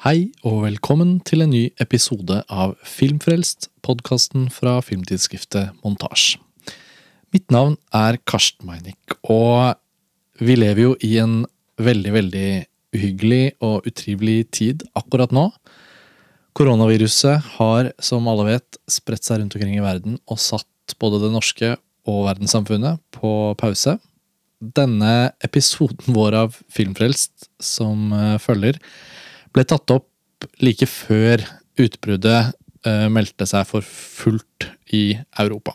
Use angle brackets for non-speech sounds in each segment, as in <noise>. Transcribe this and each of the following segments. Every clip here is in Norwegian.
Hei og velkommen til en ny episode av Filmfrelst, podkasten fra filmtidsskriftet Montasj. Mitt navn er Karsten Meinick, og vi lever jo i en veldig, veldig uhyggelig og utrivelig tid akkurat nå. Koronaviruset har, som alle vet, spredt seg rundt omkring i verden og satt både det norske og verdenssamfunnet på pause. Denne episoden vår av Filmfrelst som eh, følger, ble tatt opp like før utbruddet eh, meldte seg for fullt i Europa.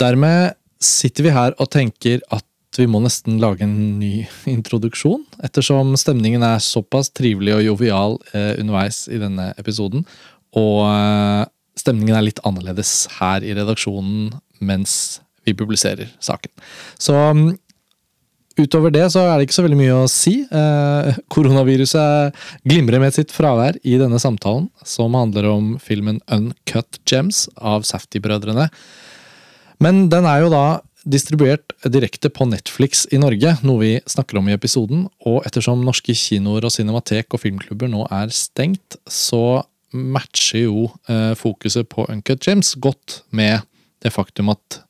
Dermed sitter vi her og tenker at vi må nesten lage en ny <laughs> introduksjon, ettersom stemningen er såpass trivelig og jovial eh, underveis i denne episoden. Og eh, stemningen er litt annerledes her i redaksjonen mens vi publiserer saken. Så mm, utover det så er det ikke så veldig mye å si. Eh, koronaviruset glimrer med sitt fravær i denne samtalen, som handler om filmen Uncut Gems av Safety-brødrene. Men den er jo da distribuert direkte på Netflix i Norge, noe vi snakker om i episoden. Og ettersom norske kinoer og cinematek og filmklubber nå er stengt, så matcher jo eh, fokuset på Uncut Gems godt med det faktum at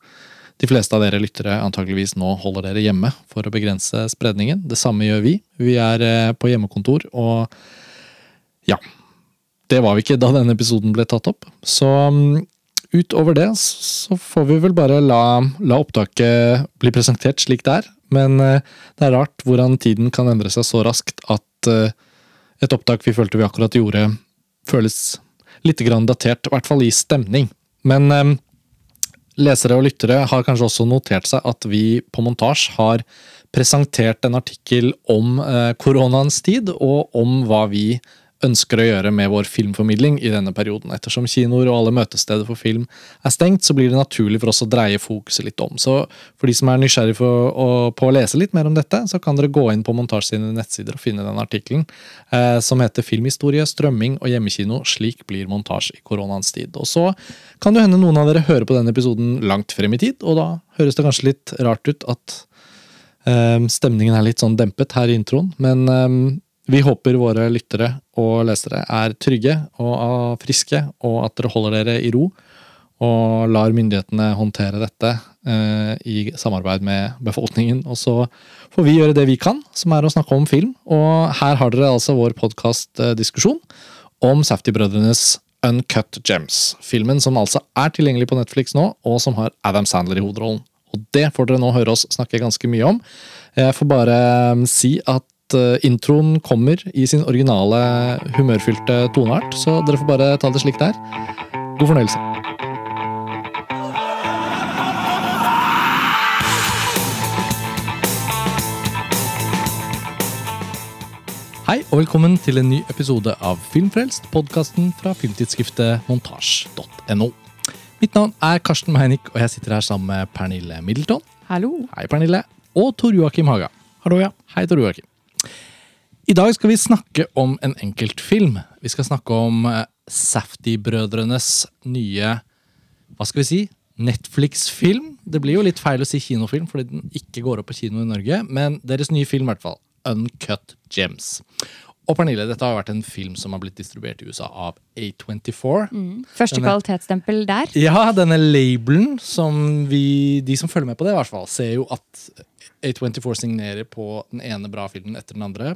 de fleste av dere lyttere antageligvis nå holder dere hjemme for å begrense spredningen. Det samme gjør vi. Vi er eh, på hjemmekontor, og ja. Det var vi ikke da denne episoden ble tatt opp. Så mm, utover det så får vi vel bare la, la opptaket bli presentert slik det er. Men eh, det er rart hvordan tiden kan endre seg så raskt at eh, et opptak vi følte vi akkurat gjorde, føles litt grann datert, i hvert fall i stemning. Men lesere og lyttere har kanskje også notert seg at vi på montasje har presentert en artikkel om eh, koronaens tid, og om hva vi ønsker å gjøre med vår filmformidling i denne perioden. Ettersom kinoer og alle møtesteder for film er stengt, så blir det naturlig for oss å dreie fokuset litt om. Så for de som er nysgjerrig på å lese litt mer om dette, så kan dere gå inn på Montasj sine nettsider og finne den artikkelen, eh, som heter 'Filmhistorie, strømming og hjemmekino. Slik blir montasje i koronaens tid'. Og så kan det hende noen av dere hører på denne episoden langt frem i tid, og da høres det kanskje litt rart ut at eh, stemningen er litt sånn dempet her i introen, men eh, vi håper våre lyttere og lesere er trygge og friske, og at dere holder dere i ro. Og lar myndighetene håndtere dette eh, i samarbeid med befolkningen. Og så får vi gjøre det vi kan, som er å snakke om film. Og her har dere altså vår podkastdiskusjon om Safety-brødrenes Uncut Gems. Filmen som altså er tilgjengelig på Netflix nå, og som har Adam Sandler i hovedrollen. Og det får dere nå høre oss snakke ganske mye om. Jeg får bare si at Eh, introen kommer i sin originale humørfylte toneart, så dere får bare ta det slik det er. God fornøyelse. Hei og velkommen til en ny episode av Filmfrelst, podkasten fra filmtidsskriftet montasj.no. Mitt navn er Karsten Meinick, og jeg sitter her sammen med Pernille Middleton. Hallo. Hei, Pernille. Og Tor Joakim Haga. Hallo, ja. Hei, Tor Joakim. I dag skal vi snakke om en enkeltfilm. Vi skal snakke om eh, Safety-brødrenes nye hva skal vi si, Netflix-film. Det blir jo litt feil å si kinofilm fordi den ikke går opp på kino i Norge, men deres nye film, i hvert fall. Uncut Gems. Og Pernille, dette har vært en film som har blitt distribuert i USA av A24. Mm. Første denne, kvalitetsstempel der. Ja, denne labelen som vi, de som følger med på det, i hvert fall, ser jo at A24 signerer på den ene bra filmen etter den andre,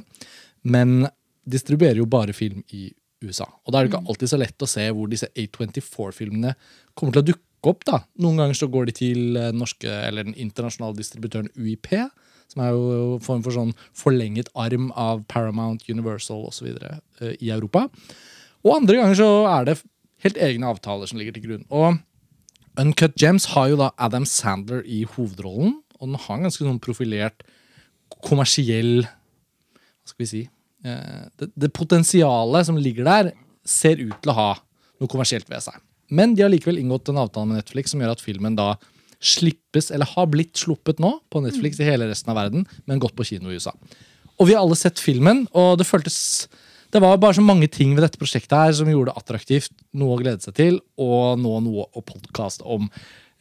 men distribuerer jo bare film i USA. Og da er det ikke mm. alltid så lett å se hvor disse A24-filmene kommer til å dukke opp. da. Noen ganger så går de til eh, norske, eller den internasjonale distributøren UiP, som er jo en form for sånn forlenget arm av Paramount, Universal osv. Uh, i Europa. Og andre ganger så er det helt egne avtaler som ligger til grunn. Og Uncut Gems har jo da Adam Sandler i hovedrollen. Og den har en ganske sånn profilert, kommersiell Hva skal vi si eh, det, det, potensialet som ligger der, ser ut til å ha noe kommersielt ved seg. Men de har likevel inngått en avtale med Netflix som gjør at filmen da slippes, eller har blitt sluppet nå, på Netflix i hele resten av verden, men gått på kino i USA. Og vi har alle sett filmen, og det føltes det var bare så mange ting ved dette prosjektet her som gjorde det attraktivt, noe å glede seg til, og nå noe å podkaste om.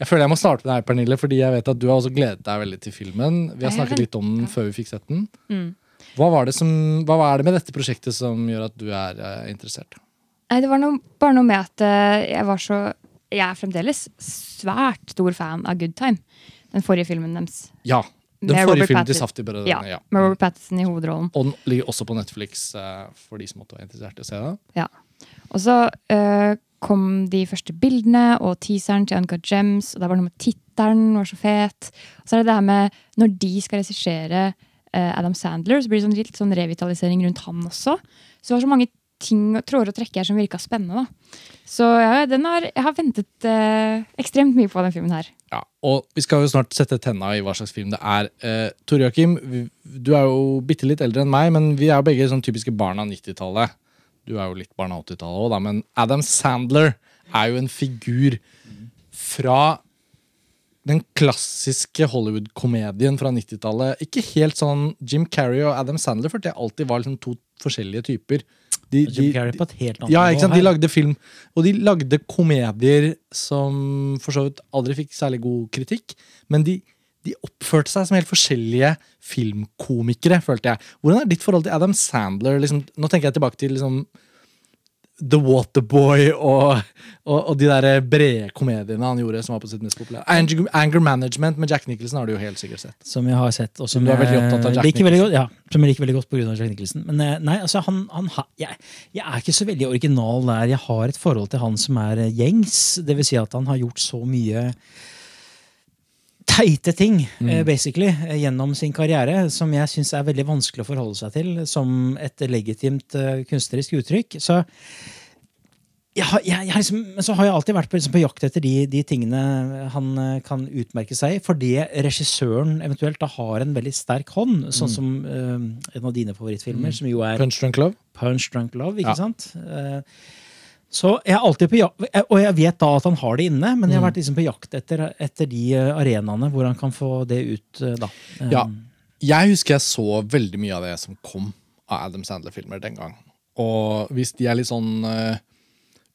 Jeg føler jeg må starte med deg, Pernille, fordi jeg vet at du har også gledet deg veldig til filmen. Vi har snakket litt om den før vi fikk sett den. Mm. Hva, var det som, hva er det med dette prosjektet som gjør at du er eh, interessert? Nei, det var noe, bare noe med at eh, jeg var så Jeg er fremdeles svært stor fan av Good Time. Den forrige filmen deres. Ja. Den Med forrige Robert filmen til Pattinson. Ja, Ja. Med Robert Pattinson i hovedrollen. Og den ligger også på Netflix eh, for de som måtte være interessert i å se det. Ja. Og så eh, kom de første bildene og teaseren til Uncut Gems. Og det var noe med tittelen var så fet. Og så er det det her med når de skal regissere Adam Sandler, så blir det sånn, litt sånn revitalisering rundt han også. Så det var så mange ting og tråder og trekker her som virka spennende. da. Så ja, har, jeg har ventet eh, ekstremt mye på den filmen her. Ja, og vi skal jo snart sette tenna i hva slags film det er. Eh, Tore Joakim, du er jo bitte litt eldre enn meg, men vi er jo begge sånn typiske barn av 90-tallet. Du er jo litt barn av 80-tallet òg, men Adam Sandler er jo en figur fra den klassiske Hollywood-komedien fra 90-tallet. Ikke helt sånn Jim Carrey og Adam Sandler, for det alltid var liksom to forskjellige typer. De, Jim Carrey på et helt annet ja, ikke sant? De lagde film, og de lagde komedier som for så vidt aldri fikk særlig god kritikk, men de, de oppførte seg som helt forskjellige filmkomikere, følte jeg. Hvordan er ditt forhold til Adam Sandler? Liksom, nå tenker jeg tilbake til liksom, The Waterboy og, og, og de der brede komediene han gjorde som var på sitt mest populære. Anger, Anger Management med Jack Nicholson har du jo helt sikkert sett. Som jeg har sett, og som Du er veldig opptatt av Jack liker veldig godt, ja, som jeg liker veldig godt av Jack Nicholson. Men eh, nei, altså, han, han, jeg, jeg er ikke så veldig original der. Jeg har et forhold til han som er eh, gjengs. Det vil si at han har gjort så mye teite ting, Mm. eh, basically, eh, gjennom sin karriere, som jeg syns er veldig vanskelig å forholde seg til som et legitimt eh, kunstnerisk uttrykk. Så jeg jeg, jeg liksom, men så har jeg alltid vært på, liksom, på jakt etter de, de tingene han kan utmerke seg i, fordi regissøren eventuelt da har en veldig sterk hånd, sånn Mm. som uh, en av dine favorittfilmer, som jo er Punch Drunk Love. Punch Drunk Love. ikke Ja. sant? Eh, så jeg er alltid på jakt, Og jeg vet da at han har det inne, men jeg Mm. har vært liksom på jakt etter, etter de eh, arenaene hvor han kan få det ut. eh, da. Eh, Ja. Jeg husker jeg så veldig mye av det som kom av Adam Sandler-filmer den gang. Og hvis de er litt sånn uh,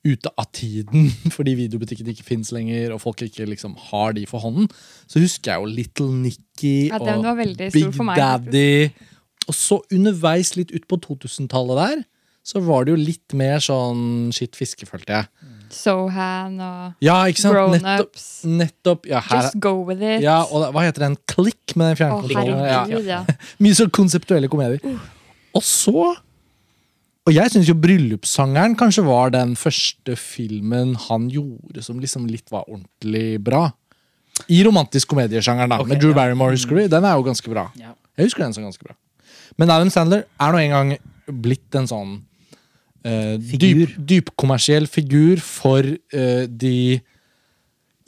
ute av tiden <laughs> fordi videobutikken ikke fins lenger, og folk ikke liksom har de for hånden, så husker jeg jo Little Nicky Ja, og var veldig stor Big. Daddy. Og så underveis litt ut på 2000-tallet der, så var det jo litt mer sånn skitt fiske, følte jeg. Sohan og Ja, ikke sant? Nettopp. Grown-ups. nettopp ja, her, Just go with it. ja, og hva heter den? Klikk med den fjernkontrollen. Oh, ja. <laughs> Mye så konseptuelle komedier. Og så Og jeg syns jo 'Bryllupssangeren' kanskje var den første filmen han gjorde som liksom litt var ordentlig bra. I romantisk komediesjangeren, da. Okay, med Drew ja. Barrymore, husker du? Den er jo ganske bra. Ja. Jeg husker den som ganske bra. Men Adam Sandler er nå en gang blitt en sånn eh, dyp, dypkommersiell figur for eh, de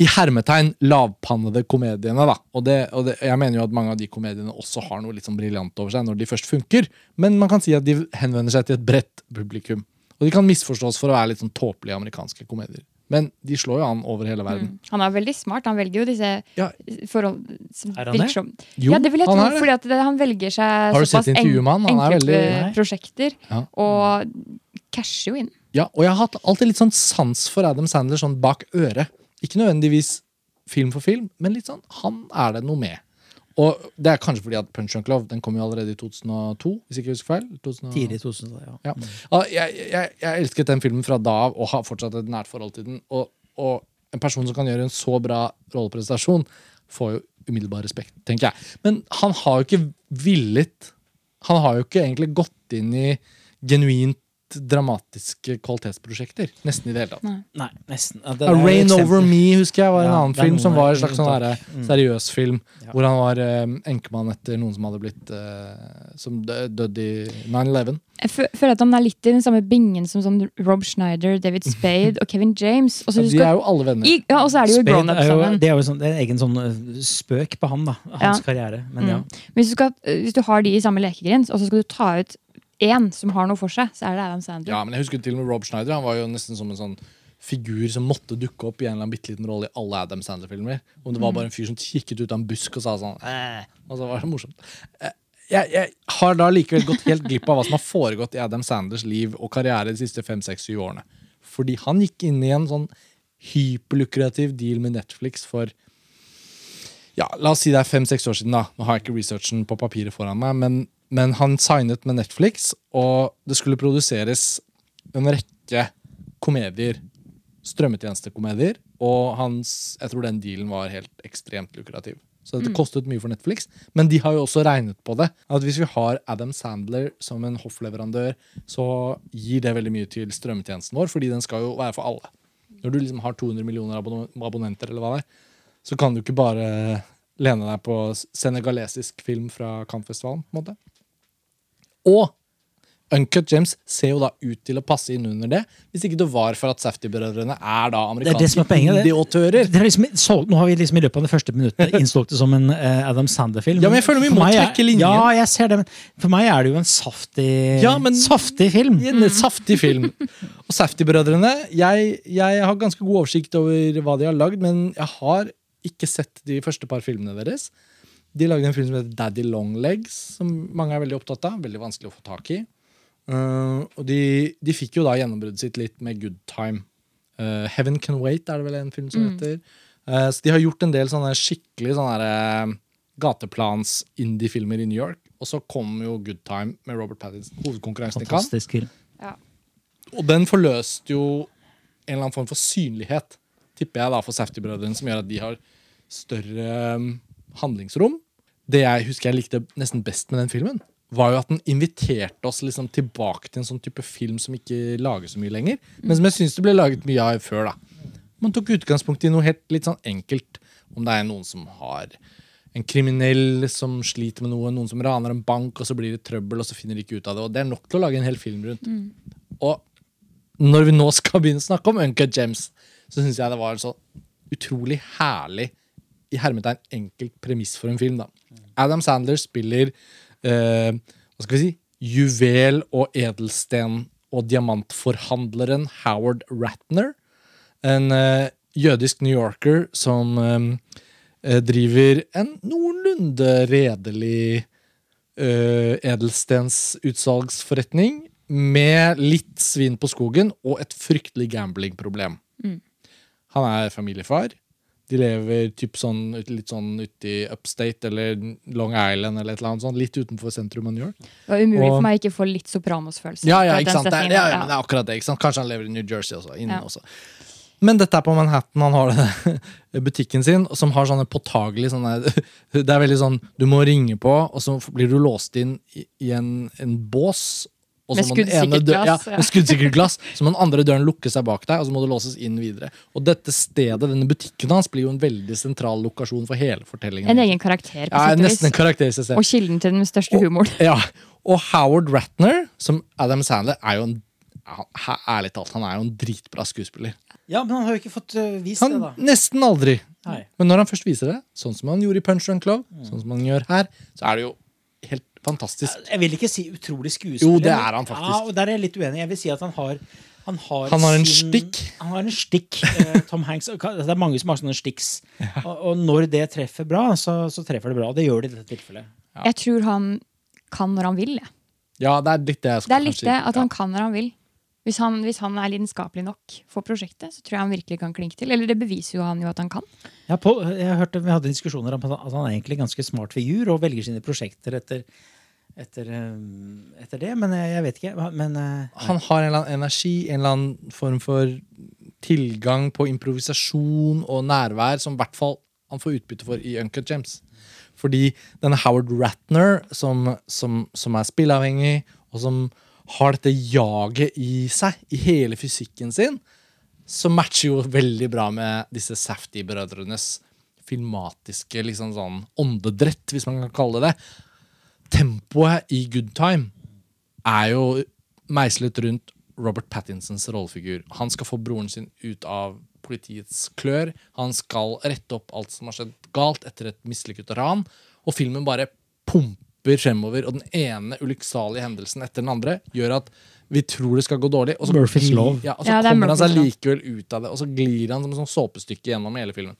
i hermetegn lavpannede komediene. da. Og, det, og det, jeg mener jo at mange av de komediene også har noe litt sånn briljant over seg når de først funker, men man kan si at de henvender seg til et bredt publikum. Og de kan misforstås for å være litt sånn tåpelige amerikanske komedier. Men de slår jo an over hele verden. Mm. Han er veldig smart. Han velger jo disse Ja, forhold som Er han det? som jo, Ja, det vil jeg tro, fordi at det, han velger seg såpass en, enkle veldig- prosjekter, Ja. og casher jo inn. Ja, og jeg har hatt alltid litt sånn sans for Adam Sandler sånn bak øret. Ikke nødvendigvis film for film, men litt sånn, han er det noe med. Og det er kanskje fordi at Punch Drunk Love den kom jo allerede i 2002, hvis ikke jeg husker feil. 2000 Tidlig 2000, ja. Ja. Ja, jeg, jeg, jeg elsket den filmen fra da av og har fortsatt et nært forhold til den. Og, og en person som kan gjøre en så bra rolleprestasjon, får jo umiddelbar respekt, tenker jeg. Men han har jo ikke villet Han har jo ikke egentlig gått inn i genuint dramatiske kvalitetsprosjekter. Nesten i det hele tatt. Nei, nesten. Ja, det A Rain. Over Me husker jeg var en Ja, annen film som var en slags sånn der, seriøs film. Ja. Hvor han var eh, enkemann etter noen som hadde blitt eh, Som dø- døde i 9-11. Jeg føler at han er litt i den samme bingen som sånn Rob Schneider, David <laughs> Spade og Kevin James. Også, Ja, de er jo alle venner. i, ja, og så er de jo grown-up er sammen. Det er jo sånn, det er en egen sånn øh, spøk på han, da. Hans Ja. karriere. Men ja. Mm. Hvis, du skal, hvis du har de i samme lekegrind, og så skal du ta ut én som har noe for seg, så er det Adam Sandler. Ja, men jeg husker til og med Rob Schneider. Han var jo nesten som en sånn figur som måtte dukke opp i en eller annen bitte liten rolle i alle Adam Sandler-filmer. Om det var bare en fyr som kikket ut av en busk og sa sånn eh, Og så var det morsomt. Eh, Jeg, jeg har da likevel gått helt glipp av hva som har foregått i Adam Sanders liv og karriere de siste fem, seks, syv årene. Fordi han gikk inn i en sånn hyperlukrativ deal med Netflix for ja, La oss si det er fem-seks år siden. da Nå har jeg ikke researchen på papiret foran meg, men men han signet med Netflix, og det skulle produseres en rekke komedier. Strømmetjenestekomedier. Og hans, jeg tror den dealen var helt ekstremt lukrativ. Så dette kostet mye for Netflix. Men de har jo også regnet på det. At hvis vi har Adam Sandler som en hoffleverandør, så gir det veldig mye til strømmetjenesten vår, fordi den skal jo være for alle. Når du liksom har 200 millioner abon abonnenter, eller hva det er, så kan du ikke bare lene deg på senegalesisk film fra Cannes-festivalen. på en måte. Og Uncut Gems ser jo da ut til å passe inn under det, hvis ikke det var for at Safety-brødrene er da Det er det som er amerikanske har liksom, nå har vi liksom i løpet av det første minuttet <laughs> innsolgt det som en uh, Adam Sander-film. Ja, men jeg føler vi må trekke linjen. Ja, jeg ser det, men for meg er det jo en saftig, Ja, men- saftig film. En saftig film. Og Safety-brødrene jeg, jeg har ganske god oversikt over hva de har lagd, men jeg har ikke sett de første par filmene deres. De lagde en film som heter Daddy Longlegs, som mange er veldig opptatt av. Veldig vanskelig å få tak i. Uh, og de, de fikk jo da gjennombruddet sitt litt med Good Time. Uh, Heaven Can Wait er det vel en film som heter. Uh, så de har gjort en del sånne skikkelig sånne uh, gateplans indie-filmer i New York. Og så kom jo Good Time med Robert Pattinson, hovedkonkurransen i Cannes. Fantastisk film. Og den forløste jo en eller annen form for synlighet, tipper jeg, da, for Safety-brødrene, som gjør at de har større um, handlingsrom. Det jeg husker jeg likte nesten best med den filmen, var jo at den inviterte oss liksom tilbake til en sånn type film som ikke lages så mye lenger, men som jeg syns det ble laget mye av før. da. Man tok utgangspunkt i noe helt litt sånn enkelt. Om det er noen som har en kriminell som sliter med noe, noen som raner en bank, og så blir det trøbbel, og så finner de ikke ut av det. Og det er nok til å lage en hel film rundt. Og når vi nå skal begynne å snakke om Uncut Gems, så syns jeg det var en så utrolig herlig, i hermetegn enkelt premiss for en film. da. Adam Sandler spiller eh, hva skal vi si, juvel- og edelsten- og diamantforhandleren Howard Ratner. En eh, jødisk New Yorker som eh, eh, driver en noenlunde redelig uh, edelstensutsalgsforretning med litt svin på skogen og et fryktelig gamblingproblem. Han er familiefar. De lever typ sånn, litt sånn ute i upstate eller Long Island eller et eller annet sånt, litt utenfor sentrum av New York. Det var umulig Og- for meg ikke å få litt Sopranos-følelse. Ja, ja, ikke sant? Det er, ja, ja, men det er akkurat det. ikke sant? Kanskje han lever i New Jersey også. Ja. også. Men dette er på Manhattan. Han har <laughs> butikken sin, som har sånne påtagelige sånne <laughs> Det er veldig sånn Du må ringe på, og så blir du låst inn i, i en, en bås. Og Med så må den ene skuddsikkert glass, Ja, med skuddsikkert glass. Så må den andre døren lukke seg bak deg, og så må du låses inn videre. Og dette stedet, denne butikken hans blir jo en veldig sentral lokasjon for hele fortellingen. En egen karakter, på ja, sett og Nesten en vis. karakter i. Og kilden til den største humoren. Ja, og Howard Ratner, som Adam Sandler, er jo en ja, Ærlig talt, han er jo en dritbra skuespiller. Ja, men han har jo ikke fått eh, vist Han det, da. Nesten aldri. Nei. Men når han først viser det, sånn som han gjorde i Punch Drunk mm. sånn som han gjør her, så er det jo helt fantastisk. Jeg vil ikke si utrolig skuespiller. Jo, det er han faktisk. Ja, og Der er jeg litt uenig. Jeg vil si at han har han har, Han har en sin- stikk. Han har en stikk. eh, Tom Hanks. Det er mange som har sånne sticks. Og, og når det treffer bra, så, så treffer det bra. Og det gjør det i dette tilfellet. Jeg tror han kan når han vil. Ja, det er litt det jeg skal Det er litt det, at ja. han kan når han vil. Hvis han, hvis han er lidenskapelig nok for prosjektet, så tror jeg han virkelig kan klinke til. Eller det beviser jo han jo at han kan. Ja, på, jeg hørte, Vi hadde diskusjoner om at han- er egentlig ganske smart figur og velger sine prosjekter etter, etter, eh, etter det, men jeg, jeg vet ikke. Men eh, Han har en eller annen energi, en eller annen form for tilgang på improvisasjon og nærvær som i hvert fall han får utbytte for i Uncut James. Fordi denne Howard Ratner, som, som, som er spilleavhengig, og som har dette jaget i seg, i hele fysikken sin, som matcher jo veldig bra med disse Safety-brødrenes filmatiske liksom sånn åndedrett, hvis man kan kalle det det. Tempoet i Good Time er jo meislet rundt Robert Pattinsons rollefigur. Han skal få broren sin ut av politiets klør. Han skal rette opp alt som har skjedd galt etter et mislykket ran. Og filmen bare pumper fremover, og den ene ulykksalige hendelsen etter den andre gjør at vi tror det skal gå dårlig, og så, glir-. Ja, og så Ja, er kommer han seg likevel ut av det, og så glir han som et sånn såpestykke gjennom hele filmen.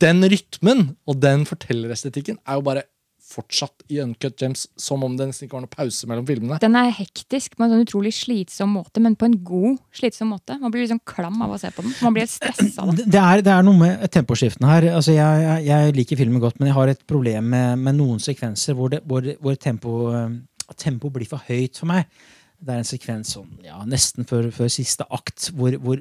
Den rytmen og den fortellerestetikken er jo bare fortsatt i Uncut Gems som om det nesten ikke var noen pause mellom filmene. Den er hektisk på en sånn utrolig slitsom måte, men på en god slitsom måte. Man blir liksom klam av å se på den. Man blir helt stressa av det. Det er, det er noe med temposkiftene her. Altså, jeg, jeg, jeg liker filmen godt, men jeg har et problem med, med noen sekvenser hvor, det, hvor, hvor tempo, tempo, blir for høyt for meg. Det er en sekvens sånn, ja, nesten før, før siste akt, hvor, hvor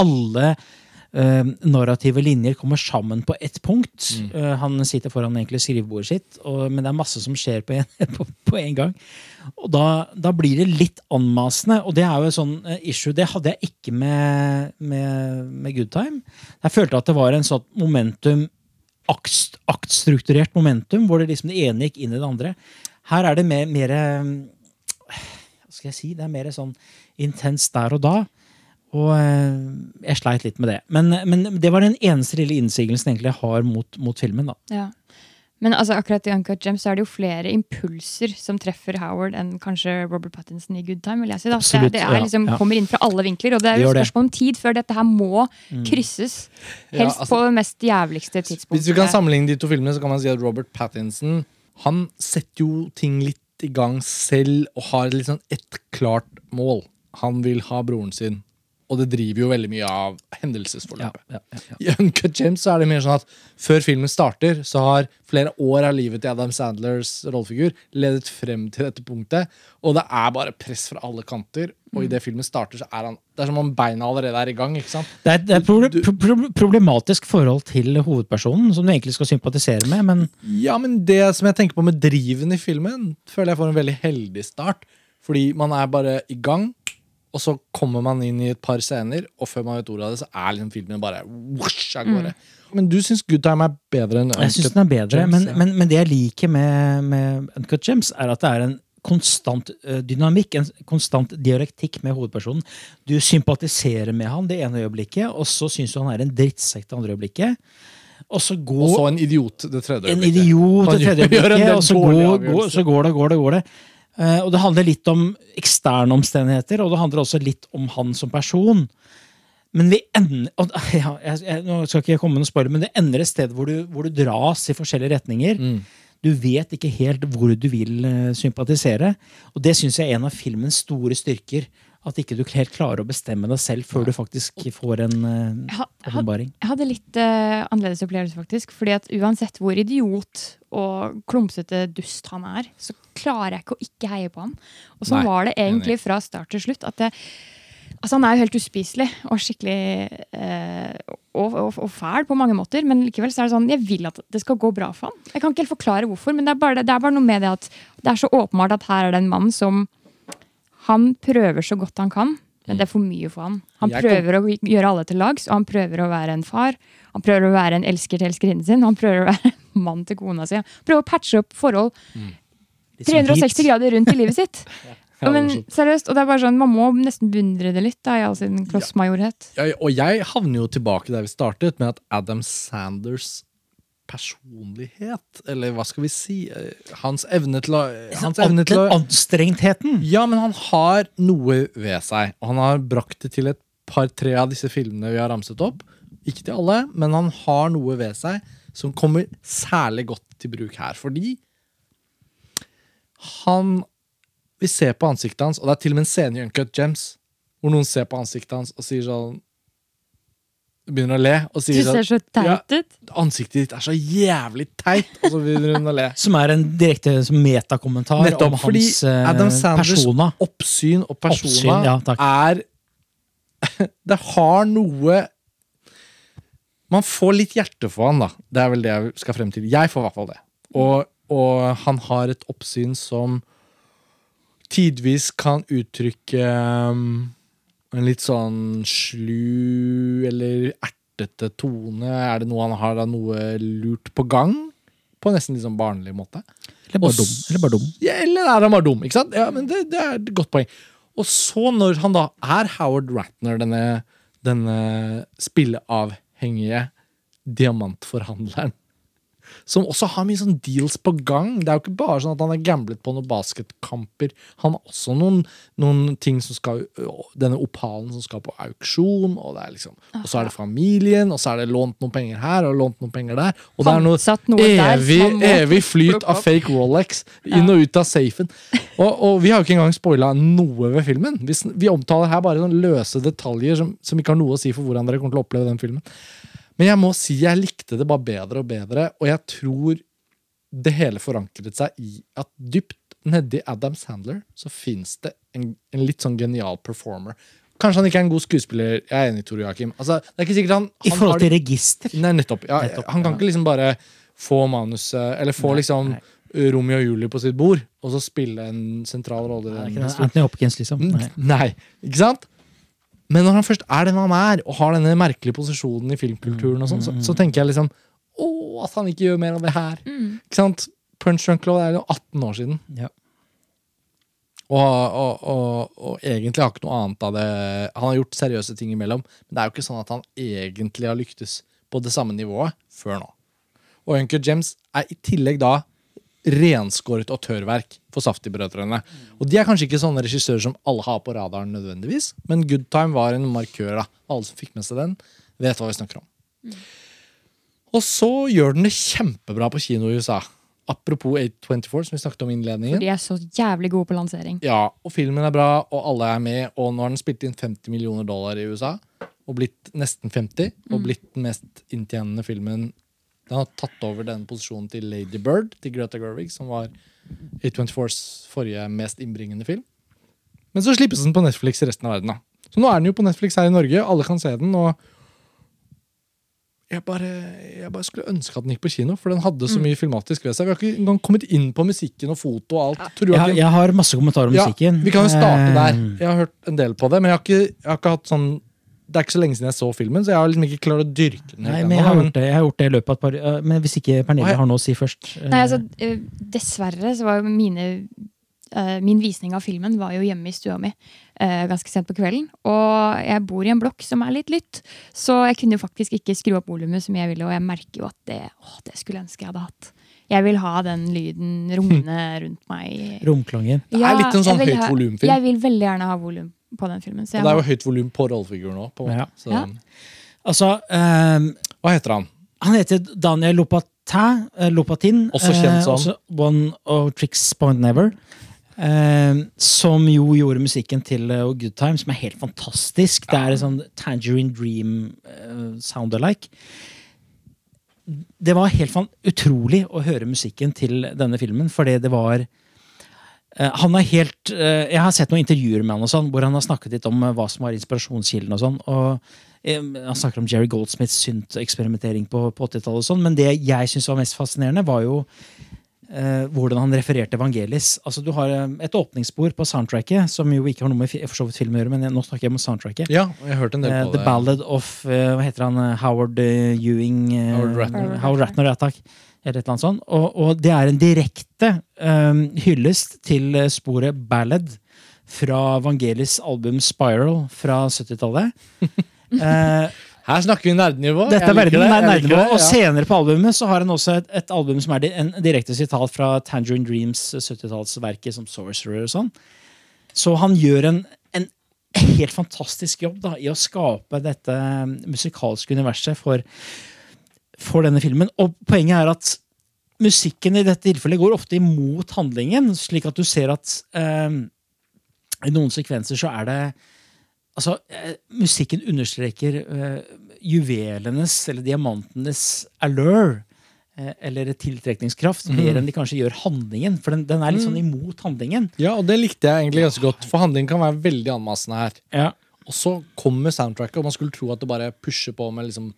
alle eh, narrative linjer kommer sammen på ett punkt. Eh, han sitter foran egentlig skrivebordet sitt, og, men det er masse som skjer på en, <laughs> på, på en gang. Og da, da blir det litt anmasende, og det er jo et sånn eh, issue. Det hadde jeg ikke med, med, med Good Time. Jeg følte at det var en sånn momentum akt, aktstrukturert momentum, hvor det liksom det ene gikk inn i det andre. Her er det mer, mer Hva skal jeg si? Det er mer sånn intenst der og da. Og eh, jeg sleit litt med det. Men, men det var den eneste lille innsigelsen jeg har mot, mot filmen. da. Ja. Men altså, akkurat i Uncut Gems så er det jo flere impulser som treffer Howard enn kanskje Robert Pattinson i Good Time. vil jeg si da. Absolutt, det, det er ja, liksom, ja. kommer inn fra alle vinkler, og det er jo spørsmål om tid før dette her må Mm. krysses. Ja, Helst altså- på det mest jævligste tidspunktet. Hvis vi kan sammenligne de to filmene, så kan man si at Robert Pattinson Han setter jo ting litt i gang selv og har liksom et klart mål. Han vil ha broren sin. Og det driver jo veldig mye av hendelsesforløpet. Ja, ja, ja. I Uncut Gems så er det mer sånn at før filmen starter, så har flere år av livet til Adam Sandlers rollefigur ledet frem til dette punktet. Og det er bare press fra alle kanter. Og idet filmen starter, så er han Det er som om beina allerede er i gang. ikke sant? Det er, det er et pro pro problematisk forhold til hovedpersonen, som du egentlig skal sympatisere med, men Ja, men det som jeg tenker på med driven i filmen, føler jeg får en veldig heldig start. Fordi man er bare i gang, og så kommer man inn i et par scener, og før man vet ordet av det, så er liksom filmen bare whoosh av gårde. Men du syns Good Time er bedre enn Uncut jeg syns den er bedre. Gems, men, ja. men, men det jeg liker med, med Uncut Gems, er at det er en konstant eh, dynamikk, en konstant dialektikk med hovedpersonen. Du sympatiserer med han det ene øyeblikket, og så syns du han er en drittsekk det andre øyeblikket. Og så går, Og så en idiot det tredje øyeblikket. en idiot det tredje øyeblikket, og så går, går, så går det, går det, går det. Eh, og det handler litt om eksterne omstendigheter, og det handler også litt om han som person. Men vi ender <laughs> ja, jeg, jeg, Nå skal ikke komme med noen spoiler, men det ender et sted hvor du, hvor du dras i forskjellige retninger. Mm. Du vet ikke helt hvor du vil eh, sympatisere. Og det syns jeg er en av filmens store styrker. At ikke du helt klarer å bestemme deg selv før du faktisk får en åpenbaring? Had- åpenbaring. Jeg hadde litt uh, annerledes opplevelse, faktisk. fordi at uansett hvor idiot og klumsete dust han er, så klarer jeg ikke å ikke heie på han. Og sånn var det egentlig fra start til slutt. at det, Altså Han er jo helt uspiselig og skikkelig eh, og, og, og fæl på mange måter, men likevel så er det sånn jeg vil at det skal gå bra for han. Jeg kan ikke helt forklare hvorfor, men det er bare, det er bare noe med det at det er så åpenbart at her er det en mann som Han prøver så godt han kan, men det er for mye for han. Han prøver å gjøre alle til lags, og han prøver å være en far. Han prøver å være en elsker til elskerinnen sin, og han prøver å være en mann til kona si. Han prøver å patche opp forhold Litt sånn 360 hit. grader rundt i livet sitt. <laughs> Ja, men seriøst, og det er bare sånn, Man må nesten beundre det litt, da, i all sin klossmajorhet. Ja, og jeg havner jo tilbake der vi startet, med at Adam Sanders personlighet, eller hva skal vi si eh, Hans evne til å Hans evne til å Den. Ja, men han har noe ved seg, og han har brakt det til et par-tre av disse filmene vi har ramset opp. Ikke til alle, men han har noe ved seg som kommer særlig godt til bruk her. Fordi han Vi ser på ansiktet hans, og det er til og med en scene i Uncut Gems hvor noen ser på ansiktet hans og sier sånn Begynner å le og Du ser sånn så teit ut. Ansiktet ditt er så jævlig teit! Og så begynner hun å le. <laughs> Som er en direkte metakommentar Nettopp, om hans eh, Adam Sanders persona. oppsyn og persona Oppsyn, ja, takk. er <laughs> Det har noe Man får litt hjerte for han, da. Det er vel det jeg skal frem til. Jeg får i hvert fall det. Og, og han har et oppsyn som tidvis kan uttrykke um, en litt sånn slu eller ertete tone. Er det noe han har da noe lurt på gang? På en nesten litt sånn barnlig måte. Eller bare dum. Eller bare dum. Ja, eller er han bare dum? ikke sant? Ja, men det, det er et godt poeng. Og så, når han da er Howard Ratner, denne, denne spilleavhengige diamantforhandleren, som også har mye sånn deals på gang. Det er jo ikke bare sånn at han har gamblet på noen basketkamper. Han har også noen, noen ting som skal Denne opalen som skal på auksjon, og det liksom Og så er det familien, og så er det lånt noen penger her og lånt noen penger der. Og det er noe noe evig, evig flyt av fake Rolex inn og ut av safen. Og, og vi har jo ikke engang spoila noe ved filmen. Vi, vi omtaler her bare sånn løse detaljer som, som ikke har noe å si for hvordan dere kommer til å oppleve den filmen. Men jeg må si jeg likte det bare bedre og bedre, og jeg tror det hele forankret seg i at dypt nedi Adam Sandler så fins det en, en litt sånn genial performer. Kanskje han ikke er en god skuespiller. Jeg er enig, Tor Joakim. Altså, det er ikke sikkert han, I han forhold har til register. Nei, nettopp. Ja, Nettopp, han kan ja. ikke liksom bare få manuset Eller få Nei, liksom nei. Romeo og Julie på sitt bord, og så spille en sentral rolle. i. Anthony Hopkins, liksom. Nei. Nei, ikke sant? Men når han først er den han er, og har denne merkelige posisjonen i filmkulturen, og sånn, så, så tenker jeg liksom Å, at han ikke gjør mer av det her. Ikke sant? Punch Drunk Love er jo 18 år siden. Ja. Og, og, og, og egentlig har ikke noe annet av det Han har gjort seriøse ting imellom, men det er jo ikke sånn at han egentlig har lyktes på det samme nivået før nå. Og Uncle James er i tillegg da renskåret autørverk for Safti-brødrene. Og de er kanskje ikke sånne regissører som alle har på radaren nødvendigvis, men Good Time var en markør. da. Alle som fikk med seg den, vet hva vi snakker om. Og så gjør den det kjempebra på kino i USA. Apropos 824, som vi snakket om i innledningen. For de er så jævlig gode på lansering. Ja, og filmen er bra, og alle er med. Og nå har den spilt inn 50 millioner dollar i USA, og blitt nesten 50. Og blitt den mest inntjenende filmen. Den har tatt over den posisjonen til Lady Bird, til Greta Gerwig, som var A24s forrige mest innbringende film. Men så slippes den på Netflix i resten av verden. da. Så nå er den jo på Netflix her i Norge, alle kan se den. og jeg bare, jeg bare skulle ønske at den gikk på kino, for den hadde så mye filmatisk ved seg. Vi har ikke engang kommet inn på musikken og foto og alt. Tror Jeg, jeg har masse kommentarer om ja, musikken. Vi kan jo starte Eh, der. Jeg har hørt en del på det, men jeg har ikke, jeg har ikke hatt sånn Det er ikke så lenge siden jeg så filmen, så jeg har liksom ikke klart å dyrke den. Nei, men jeg har gjort det, jeg har gjort det i løpet av et par øh, Men hvis ikke Pernille har noe å si først øh, Nei, altså, eh, dessverre så var jo mine eh, Min visning av filmen var jo hjemme i stua mi eh, ganske sent på kvelden. Og jeg bor i en blokk som er litt lytt, så jeg kunne jo faktisk ikke skru opp volumet som jeg ville, og jeg merker jo at det, å, det skulle jeg ønske jeg hadde hatt. Jeg vil ha den lyden <laughs> rungende rundt meg. Romklangen. Det er litt en sånn høyt volumfilm. Jeg vil veldig gjerne ha volum på den filmen. Så jeg det er jo høyt volum på rollefiguren òg. Ja. Ja. Altså, um, Hva heter han? han heter Daniel Lopatin, eh, Lopatin Også kjent som- også One of Tricks Point Never. eh, som jo gjorde musikken til uh, Good Time, som er helt fantastisk. Det er en sånn Tangerine Dream uh, sound-alike. Det var helt fan utrolig å høre musikken til denne filmen, fordi det var eh, han er helt, eh, Jeg har sett noen intervjuer med han og sånn, hvor han har snakket litt om eh, hva som var inspirasjonskilden. og sånn, og eh, Han snakker om Jerry Goldsmiths synteksperimentering på, på 80-tallet. sånn, Men det jeg syns var mest fascinerende, var jo eh, hvordan han refererte Evangelis. Altså Du har eh, et åpningsspor på soundtracket, som jo ikke har noe med for så vidt film å gjøre, men nå snakker jeg om soundtracket. Ja, jeg har hørt en del Eh, det. The. Ballad of eh, Hva heter han? eh, Howard eh, Ewing eh, Howard Ratner. Howard Ratner, ja takk. Eller et eller annet sånt. Og, og det er en direkte um, hyllest til eh, sporet Ballad fra Vangelis album Spiral fra 70-tallet. uh, <laughs> Her snakker vi nerdnivå. dette er veldig nerdnivå. det, Og senere på albumet så har han også et, et album som er en direkte sitat fra Tangerine Dreams 70-tallsverket som Sorcerer og sånn. Så han gjør en, en helt fantastisk jobb da, i å skape dette um, musikalske universet for, for denne filmen. Og poenget er at musikken i dette tilfellet går ofte imot handlingen, slik at du ser at eh, i noen sekvenser så er det Altså, eh, musikken understreker eh, juvelenes, eller diamantenes, allure. Eh, eller tiltrekningskraft, mer enn de kanskje gjør handlingen. For den, den er litt sånn imot handlingen. Ja, og det likte jeg egentlig ganske godt, for handlingen kan være veldig anmassende her. Ja. Og så kommer soundtracket, og man skulle tro at det bare pusher på med liksom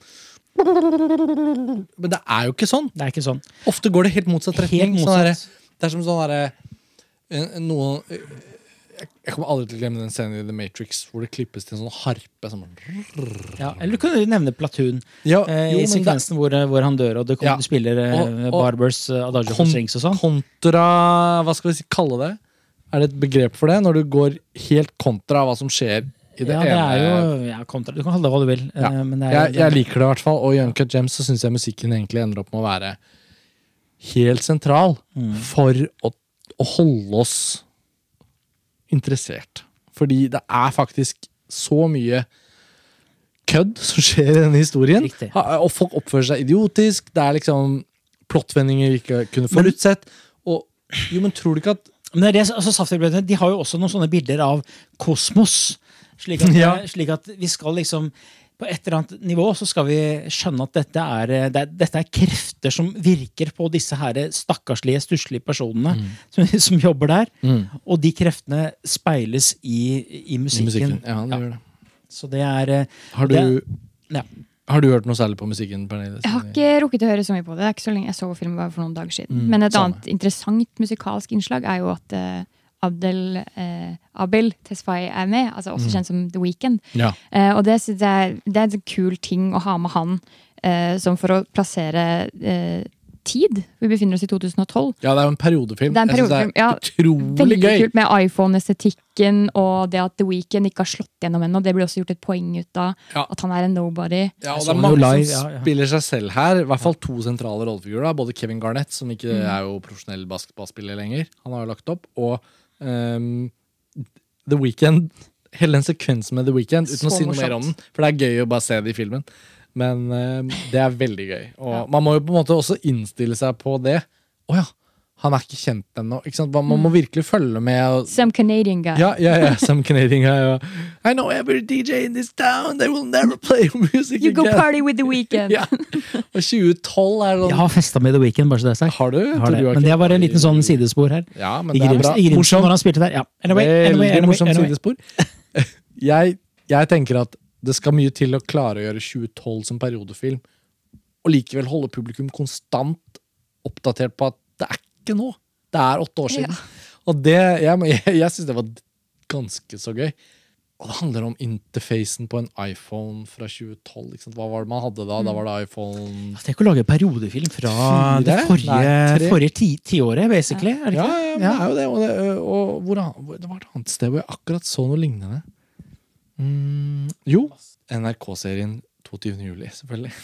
Men det er jo ikke sånn. Det er ikke sånn. Ofte går det helt motsatt Helt motsatt. Sånn der, det er som sånn derre eh, Noen jeg- kommer aldri til å glemme den scenen i The Matrix hvor det klippes til en sånn harpe. Som, Ja, eller du kunne nevne Platoon. ja, Eh, jo, I det- sekvensen hvor, hvor han dør, og det kommer, Ja. du spiller eh, Og- og- Barbers eh, Adagio Kon- Strings og sånn. Kontra Hva skal vi si, kalle det? Er det et begrep for det? Når du går helt kontra hva som skjer det Ja, det er jo ja, kontra. Du kan kalle det hva du vil. Ja. eh, er, jeg, jeg liker det i hvert fall. Og i Uncut Gems så syns jeg musikken egentlig ender opp med å være helt sentral Mm. for å, å holde oss interessert. Fordi det er faktisk så mye kødd som skjer i denne historien. Riktig. Og folk oppfører seg idiotisk. Det er liksom plottvendinger vi ikke kunne forutsett. Og jo, men tror du ikke at Men det er det, altså de har jo også noen sånne bilder av kosmos. Slik at, <laughs> Ja. slik at vi skal liksom på et eller annet nivå så skal vi skjønne at dette er, eh, det dette er krefter som virker på disse her stakkarslige, stusslige personene som, <laughs> som jobber der. Og de kreftene speiles i, i I musikken. musikken. Ja, det gjør det. Så det er eh, Har du, Det- ja. har du hørt noe særlig på musikken, Pernille? Jeg har ikke rukket å høre så mye på det. Det er ikke så lenge Jeg så filmen bare for noen dager siden. Mm, Men et samme. annet interessant musikalsk innslag er jo at eh, Abdel eh, Abel Tesfaye er med, altså Mm. også kjent som The Weeknd. Ja. Eh, og det synes jeg det er en kul ting å ha med han eh, som for å plassere eh, tid. Vi befinner oss i 2012. ja, det er jo en periodefilm. Det er en Jeg synes det er utrolig Veldig gøy. kult med iPhone-estetikken og det at The Weeknd ikke har slått gjennom ennå. Det blir også gjort et poeng ut av. Ja. At han er en nobody. Ja, og det er mange som ja, ja. spiller seg selv her. I hvert fall to sentrale rollefigurer. Både Kevin Garnett, som ikke Mm. er jo profesjonell basketballspiller lenger, han har jo lagt opp, og ehm, The Weeknd. Hele den sekvensen med The Weeknd, uten å si noe mer om den. For det er gøy å bare se det i filmen. Men um, det er veldig gøy. Og man må jo på en måte også innstille seg på det. Å ja, han er ikke kjent ennå. Man, Mm. må virkelig følge med. Og, Some Canadian guy. ja, ja, ja, <laughs> some Canadian guy. og, I know every DJ in this town, they will never play music You go party with The Weeknd! <laughs> Ja. Og 2012 er sånn Jeg har festa med The Weeknd, bare så det er sagt. Har du? Har det. du har Men det var en liten sånn sidespor her. Ja, men I det er bra. i Grimsen, når han spilte der. Ja. Anyway, anyway, anyway, morsomt anyway. sidespor. <laughs> Jeg, jeg tenker at det skal mye til å klare å gjøre 2012 som periodefilm, og likevel holde publikum konstant oppdatert på at det er ikke nå. Det er åtte år siden. Og det, jeg, <laughs> jeg, jeg syns det var ganske så gøy. Og det handler om interfacen på en iPhone fra 2012. Ikke sant? Hva var det man hadde da? Da var det iPhone Tenk å lage periodefilm fra Fire? det forrige, Nei, forrige ti, tiåret, basically. Er det Ja, ja, det er jo det. Og, det, og hvor, det var et annet sted hvor jeg akkurat så noe lignende. Mm, jo, NRK-serien 22. juli, selvfølgelig. <laughs>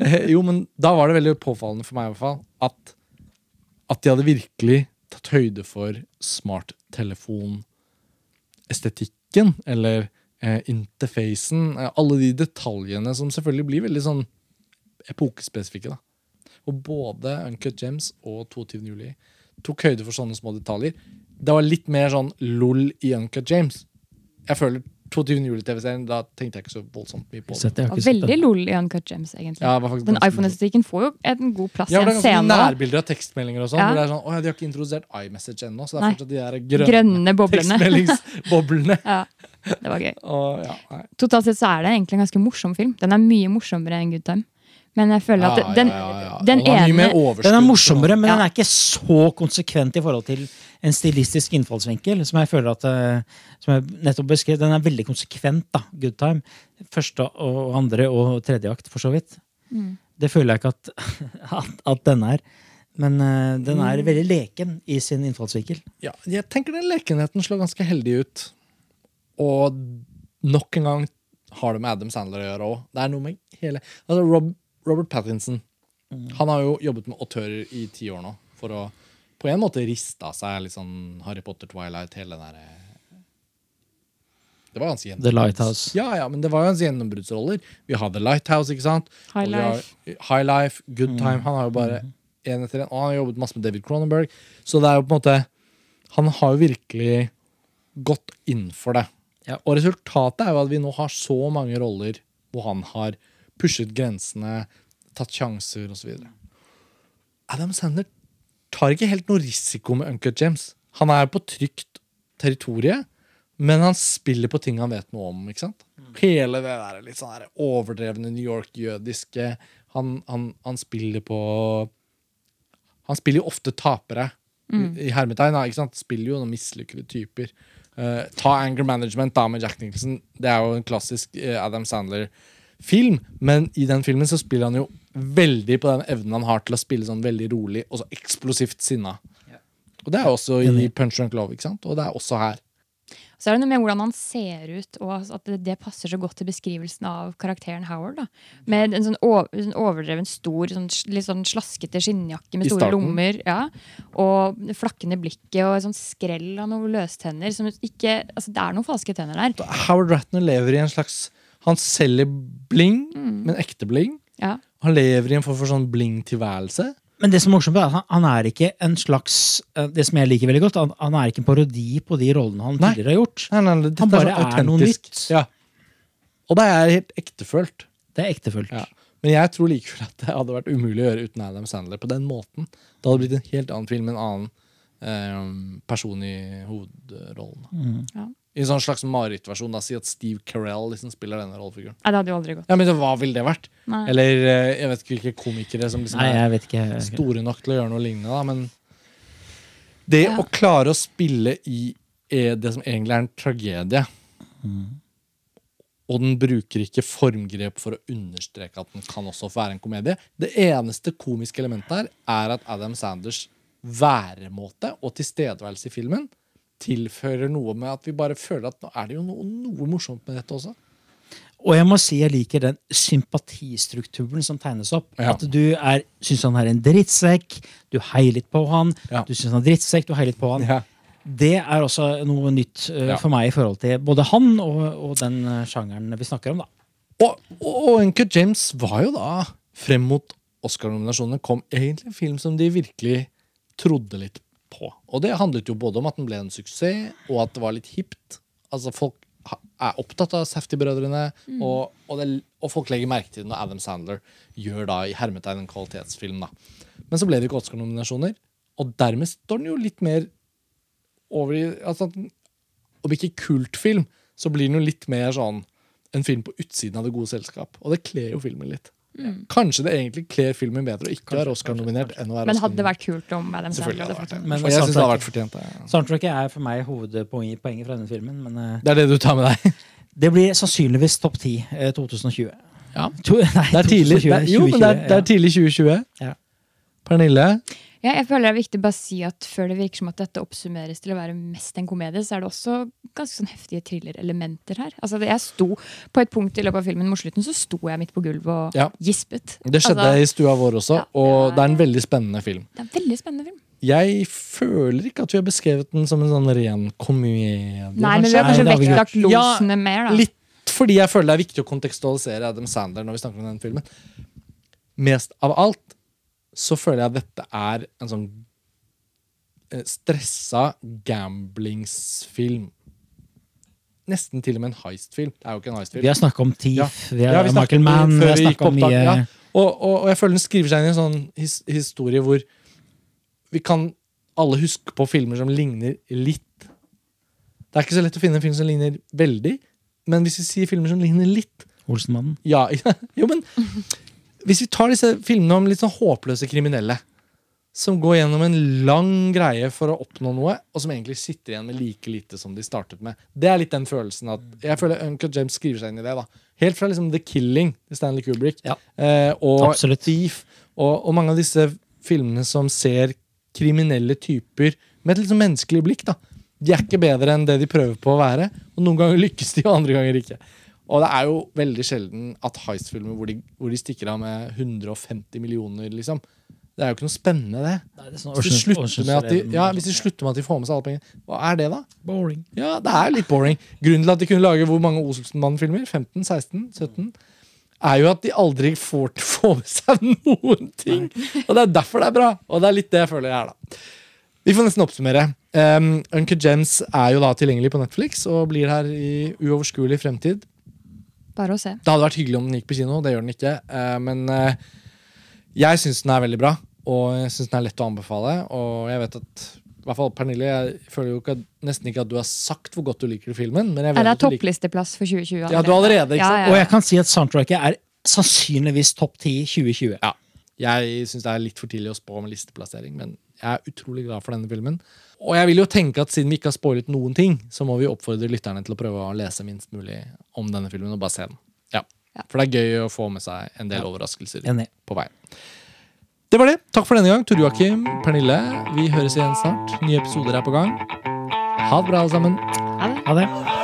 Eh, jo, men da var det veldig påfallende for meg i hvert fall at, at de hadde virkelig tatt høyde for smarttelefonestetikken, eller eh, interfacen. Eh, alle de detaljene som selvfølgelig blir veldig sånn epokespesifikke. da. Og både Uncut Gems og 22. juli tok høyde for sånne små detaljer. Det var litt mer sånn lol i Uncut James. Jeg føler 22. juli-TV-serien, da tenkte jeg ikke så voldsomt mye på det. Sett veldig lol i Uncut Gems, egentlig. Ja, var Den iPhone-estetikken får jo en god plass Ja, i Ja, det en er ganske scene. nærbilder av tekstmeldinger og sånn. Ja. hvor det er sånn, å ja, De har ikke introdusert iMessage ennå, så det er Nei. fortsatt de der grønne, Grønne boblene. tekstmeldingsboblene. <laughs> Ja, det var gøy. Og, ja. Totalt sett så er det egentlig en ganske morsom film. Den er mye morsommere enn Good Time. Men jeg føler at den, den ene Den er morsommere, men den er ikke så konsekvent i forhold til en stilistisk innfallsvinkel. Som jeg føler at eh, Som jeg nettopp beskrev. Den er veldig konsekvent, da. Good time. Første og andre og tredje akt, for så vidt. Mm. Det føler jeg ikke at, <laughs> at, at den er. Men uh, den Mm. er veldig leken i sin innfallsvinkel. Ja, jeg tenker den lekenheten slår ganske heldig ut. Og nok en gang har det med Adam Sandler å gjøre òg. Det er noe med hele altså Rob, Robert Pattinson Han har jo jobbet med autører i ti år nå for å på en måte riste av seg litt sånn Harry Potter, Twilight, hele den derre Det var ganske The Lighthouse. Ja, ja, men det var jo hans gjennombruddsroller. Vi har The Lighthouse, ikke sant? High Life. High Life, Good Time. Han har jo bare en etter en. Og han har jobbet masse med David Cronenberg. Så det er jo på en måte Han har jo virkelig gått inn for det. Ja. Og resultatet er jo at vi nå har så mange roller hvor han har pushet grensene, tatt sjanser osv. Adam Sandler tar ikke helt noe risiko med Uncut James. Han er på trygt territorium, men han spiller på ting han vet noe om. ikke sant? Hele det der litt sånn der overdrevne New York-jødiske han, han, han spiller på Han spiller jo ofte tapere. I, i hermetegn, ikke sant? Spiller jo noen mislykkede typer. Uh, ta Anger Management da med Jack Nicholson. Det er jo en klassisk uh, Adam Sandler-film, men i den filmen så spiller han jo veldig på den evnen han har til å spille sånn veldig rolig og så eksplosivt sinna. Og det er også i Punch Drunk Love, ikke sant? Og det er også her. Så er det noe med hvordan han ser ut, og at det, det passer så godt til beskrivelsen av karakteren Howard. da. Med en sånn, over, sånn overdreven stor, sånn, litt sånn slaskete skinnjakke med store lommer. ja. Og flakkende blikket og et sånn skrell av noen løstenner. Som ikke, altså Det er noen falske tenner der. Howard Ratner lever i en slags Han selger bling, men ekte bling. Ja. Han lever i en form for sånn bling-tilværelse. Men det som er morsomt er at han, han er ikke en slags eh, Det som jeg liker veldig godt, han, han er ikke en parodi på de rollene han Nei. tidligere har gjort. Nei, nei, Han bare er, er noe nytt. Ja. Og det er helt ektefølt. Det er ektefølt. Ja. Men jeg tror likevel at det hadde vært umulig å gjøre uten Adam Sandler på den måten. Det hadde blitt en helt annen film med en annen eh, person i hovedrollen. Mm. Ja. I en sånn slags marerittversjon. Si at Steve Carell liksom spiller denne rollefiguren. Nei, det hadde jo aldri gått. Ja, men Hva ville det vært? Nei. Eller eh, jeg vet ikke hvilke komikere som liksom Nei, er jeg vet ikke. store nok til å gjøre noe lignende. da, Men det Ja. å klare å spille i eh, det som egentlig er en tragedie Og den bruker ikke formgrep for å understreke at den kan også være en komedie. Det eneste komiske elementet her er at Adam Sanders væremåte og tilstedeværelse i filmen tilfører noe med at vi bare føler at nå er det jo noe, noe morsomt med dette også. Og jeg må si jeg liker den sympatistrukturen som tegnes opp. Ja. At du er, syns han er en drittsekk, du heier litt på han. Ja. Du syns han er drittsekk, du heier litt på han. Ja. Det er også noe nytt uh, for meg i forhold til både han og, og den eh, sjangeren vi snakker om. da. Og, og Uncut James var jo da, frem mot Oscar-nominasjonene, kom egentlig en film som de virkelig trodde litt på. Og det handlet jo både om at den ble en suksess, og at det var litt hipt. Altså Folk er opptatt av Safety-brødrene, og, og, og folk legger merke til det når Adam Sandler gjør da i hermetegn en kvalitetsfilm. da. Men så ble det ikke Oscar-nominasjoner, og dermed står den jo litt mer over i altså, Om ikke kultfilm, så blir den jo litt mer sånn en film på utsiden av det gode selskap. Og det kler jo filmen litt. Kanskje det egentlig kler filmen bedre å ikke være Oscar-nominert enn å være Men hadde det vært kult om Adam Sandler hadde fått den. Jeg syns det hadde vært fortjent. Ja. Soundtracket er for meg hovedpoenget fra denne filmen. Men eh, Det er det du tar med deg. <laughs> det blir sannsynligvis topp ti eh, 2020. Ja. To, <laughs> nei, Det er tidlig, det 2020, er, jo, men det er, det er tidlig 2020. Ja. Pernille? Ja, jeg føler det er viktig bare å si at Før det virker som at dette oppsummeres til å være mest en komedie, så er det også ganske sånn heftige thrillerelementer her. Altså, jeg sto På et punkt i løpet av filmen mot slutten så sto jeg midt på gulvet og Ja. gispet. Det skjedde Altså, i stua vår også, Ja, og det er- det er en veldig spennende film. Det er en veldig spennende film. Jeg føler ikke at vi har beskrevet den som en sånn ren komedie. Nei, men vi har kanskje vektlagt losene Ja, mer, da. Litt fordi jeg føler det er viktig å kontekstualisere Adam Sandler når vi snakker om den filmen. Mest av alt så føler jeg at dette er en sånn eh, stressa gamblingsfilm. Nesten til og med en heistfilm. Det er jo ikke en heistfilm. Vi har snakka om Thief, Ja. vi har Ja, vi Michael Mann, vi har snakka om mye ja. Og, og, og jeg føler den skriver seg inn i en sånn his historie hvor vi kan alle huske på filmer som ligner litt. Det er ikke så lett å finne en film som ligner veldig, men hvis vi sier filmer som ligner litt Olsenmannen. Ja, <laughs> jo, men Hvis vi tar disse filmene om litt sånn håpløse kriminelle som går gjennom en lang greie for å oppnå noe, og som egentlig sitter igjen med like lite som de startet med. Det er litt den følelsen at Jeg føler Uncle James skriver seg inn i det. da Helt fra liksom The Killing til Stanley Kubrick Ja. eh, og Absolutt. Thief og, og mange av disse filmene som ser kriminelle typer med et litt sånn menneskelig blikk. da De er ikke bedre enn det de prøver på å være, og noen ganger lykkes de, og andre ganger ikke. Og det er jo veldig sjelden at heist-filmer hvor, de- hvor de stikker av med 150 millioner, liksom. Det er jo ikke noe spennende, det. Nei, det sånn Hvis de, slutter med at de, ja, hvis de slutter med at de får med seg alle pengene, hva er det, da? Boring. Ja, det er litt boring. Grunnen til at de kunne lage hvor mange Olsenmann-filmer, 15, 16, 17, er jo at de aldri får, får med seg noen ting. Og det er derfor det er bra. Og det er litt det jeg føler jeg er, da. Vi får nesten oppsummere. Um, Uncle Gems er jo da tilgjengelig på Netflix og blir her i uoverskuelig fremtid. Bare å se. Det hadde vært hyggelig om den gikk på kino, det gjør den ikke. Eh, men eh, jeg syns den er veldig bra, og jeg syns den er lett å anbefale. Og jeg vet at i hvert fall Pernille, jeg føler jo ikke, at- nesten ikke at du har sagt hvor godt du liker filmen. Men jeg vet Er det at du liker topplisteplass for 2020? Allerede. Ja, du allerede, ikke sant? Og jeg kan si at soundtracket er sannsynligvis topp ti 2020. Ja. Jeg syns det er litt for tidlig å spå med listeplassering, men jeg er utrolig glad for denne filmen. Og jeg vil jo tenke at siden vi ikke har spoilet noen ting, så må vi oppfordre lytterne til å prøve å lese minst mulig om denne filmen og bare se den. Ja. Ja. For det er gøy å få med seg en del Ja. overraskelser Enig. på veien. Det var det. Takk for denne gang. Tor Joakim, Pernille. Vi høres igjen snart. Nye episoder er på gang. Ha det bra, alle sammen. Ha det. Ha det.